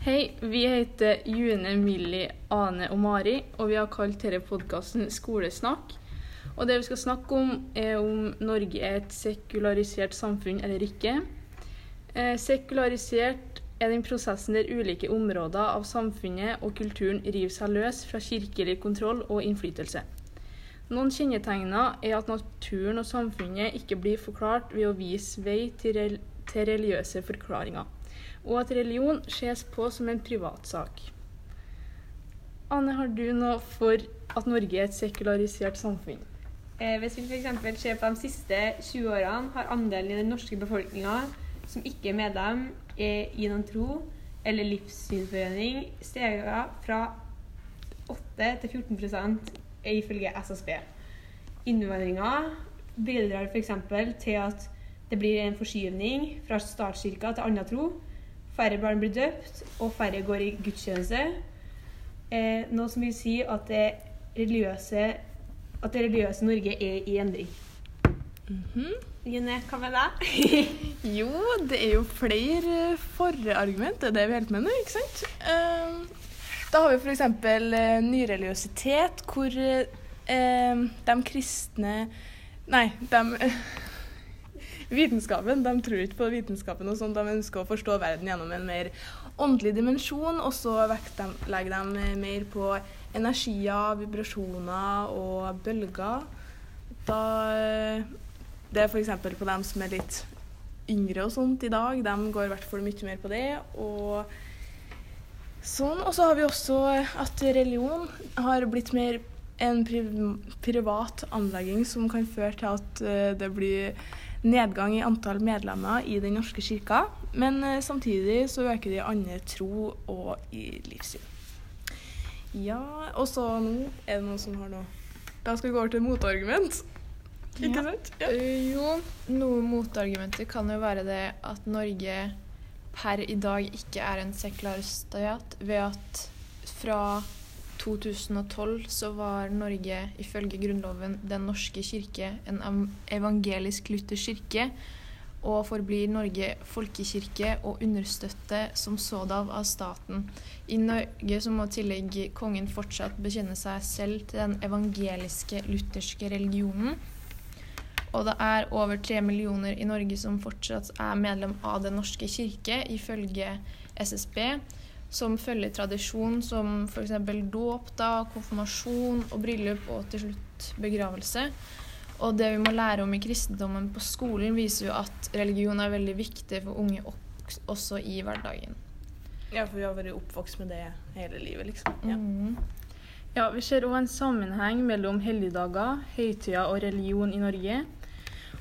Hei, vi heter June, Millie, Ane og Mari, og vi har kalt denne podkasten Skolesnakk. Og det vi skal snakke om, er om Norge er et sekularisert samfunn eller ikke. Eh, sekularisert er den prosessen der ulike områder av samfunnet og kulturen river seg løs fra kirkelig kontroll og innflytelse. Noen kjennetegner er at naturen og samfunnet ikke blir forklart ved å vise vei til, rel til religiøse forklaringer, og at religion ses på som en privatsak. Anne, har du noe for at Norge er et sekularisert samfunn? Eh, hvis vi f.eks. ser på de siste 20 årene, har andelen i den norske befolkninga som ikke er medlem er i noen tro eller livssynsforening, steget fra 8 til 14% ifølge SSB. Innvandringa bidrar f.eks. til at det blir en forskyvning fra statskirka til annen tro. Færre barn blir døpt, og færre går i gudstjeneste. Eh, noe som vil si at det religiøse, at det religiøse Norge er i endring. Mm -hmm. June, hva med deg? jo, det er jo flere forargument. Det er det vi helt mener, ikke sant? Uh, da har vi f.eks. Uh, nyreligiøsitet, hvor uh, de kristne Nei, de Vitenskapen de tror ikke på vitenskapen, og sånt, de ønsker å forstå verden gjennom en mer åndelig dimensjon. Og så legger de mer på energier, vibrasjoner og bølger. Da Det er f.eks. på dem som er litt yngre og sånt i dag. De går i hvert fall mye mer på det. Og sånn. Og så har vi også at religion har blitt mer en privat anlegging som kan føre til at det blir nedgang i antall medlemmer i Den norske kirka, men samtidig så øker det i andre tro og i livssyn. Ja, og så nå er det noen som har noe Da skal vi gå over til motargument. Ikke sant? Ja. Uh, jo, noe motargumenter kan jo være det at Norge per i dag ikke er en sekular stat, ved at fra 2012 så var Norge ifølge Grunnloven Den norske kirke en evangelisk luthersk kirke, og forblir Norge folkekirke og understøtte som sådan av staten. I Norge så må tillegg kongen fortsatt bekjenne seg selv til den evangeliske lutherske religionen. Og det er over tre millioner i Norge som fortsatt er medlem av Den norske kirke, ifølge SSB som følger tradisjon som f.eks. dåp, konfirmasjon og bryllup og til slutt begravelse. Og det vi må lære om i kristendommen på skolen, viser jo at religion er veldig viktig for unge også i hverdagen. Ja, for vi har vært oppvokst med det hele livet, liksom. Ja, mm. ja vi ser òg en sammenheng mellom helligdager, høytider og religion i Norge.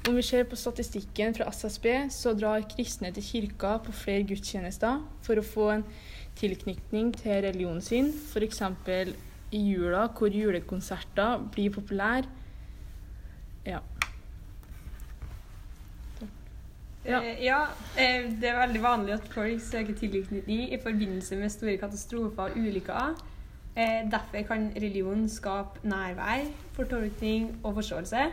Om vi ser på statistikken fra SSB, så drar kristne til kirka på flere gudstjenester for å få en tilknytning til religionen sin, f.eks. i jula, hvor julekonserter blir populære. Ja. Ja. Eh, ja. eh, det er veldig vanlig at folk søker tilknytning i forbindelse med store katastrofer og ulykker. Eh, derfor kan religion skape nærvær, fortolkning og forståelse.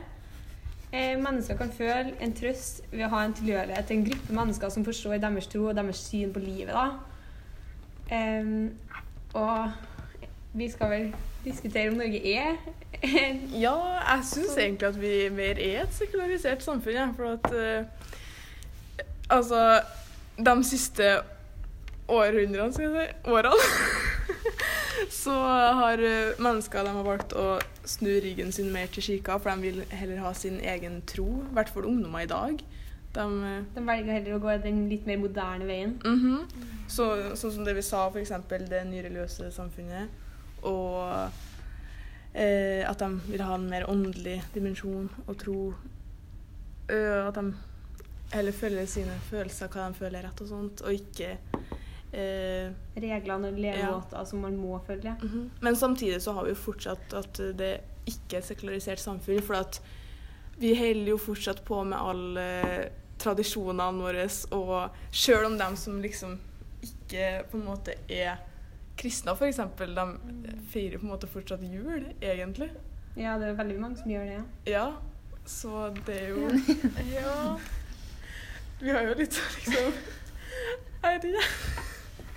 Eh, mennesker kan føle en trøst ved å ha en tilhørighet til en gruppe mennesker som forstår deres tro og deres syn på livet. da. Um, og vi skal vel diskutere om Norge er Ja, jeg syns egentlig at vi mer er et sekularisert samfunn. Ja, for at uh, Altså, de siste århundrene, skal jeg si, årene, så har uh, mennesker de har valgt å snu ryggen sin mer til kirka, for de vil heller ha sin egen tro. I hvert fall ungdommer i dag. De, de, velger heller å gå den litt mer moderne veien. Mm -hmm. Så, sånn som det vi sa, f.eks. det nyreligiøse samfunnet. Og eh, at de vil ha en mer åndelig dimensjon og tro. Øh, at de heller følger sine følelser, hva de føler er rett og sånt, og ikke eh, Reglene og levemåter ja. som man må følge. Mm -hmm. Men samtidig så har vi jo fortsatt at det ikke er et sekularisert samfunn. for at vi holder jo fortsatt på med alle tradisjonene våre, og sjøl om dem som liksom ikke på en måte er kristne, f.eks., de feirer på en måte fortsatt jul, egentlig. Ja, det er veldig mange som gjør det. Ja, ja så det er jo Ja. Vi har jo litt liksom Jeg vet ikke.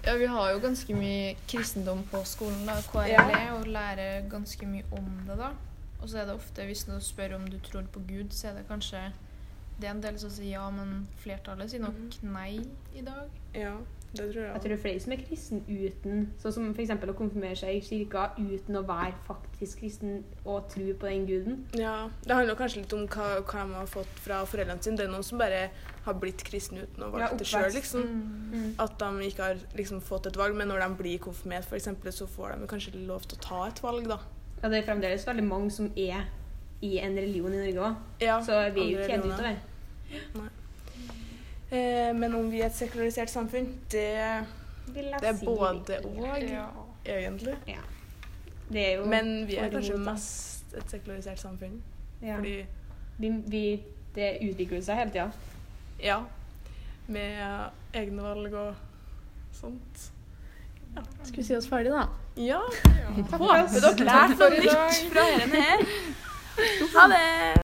Ja, vi har jo ganske mye kristendom på skolen, da, KRLE, Ja. og lærer ganske mye om det, da. Og så er det ofte, hvis du spør om du tror på Gud, så er det kanskje Det er en del som sier ja, men flertallet sier nok nei i dag. Ja, det tror jeg. Jeg tror det er flere som er kristen uten Sånn som f.eks. å konfirmere seg i kirka uten å være faktisk kristen og tro på den guden. Ja, Det handler kanskje litt om hva, hva de har fått fra foreldrene sine. Det er noen som bare har blitt kristne uten å Ja, valgt det sjøl, liksom. Mm. At de ikke har liksom, fått et valg, men når de blir konfirmert, for eksempel, så får de kanskje lov til å ta et valg, da. Ja, det er fremdeles veldig mange som er i en religion i Norge òg. Ja, Så vi er jo ikke helt utover. Eh, men om vi er et sekularisert samfunn, det, Vil jeg det er si både og, Ja. egentlig. Det er jo Men vi er kanskje mest et sekularisert samfunn. ja. Fordi vi, vi, Det utvikler seg hele tida. Ja. Med egne valg og sånt. Skal vi si oss ferdig, da? Ja. Håper dere lærte noe nytt fra denne her. Ha det!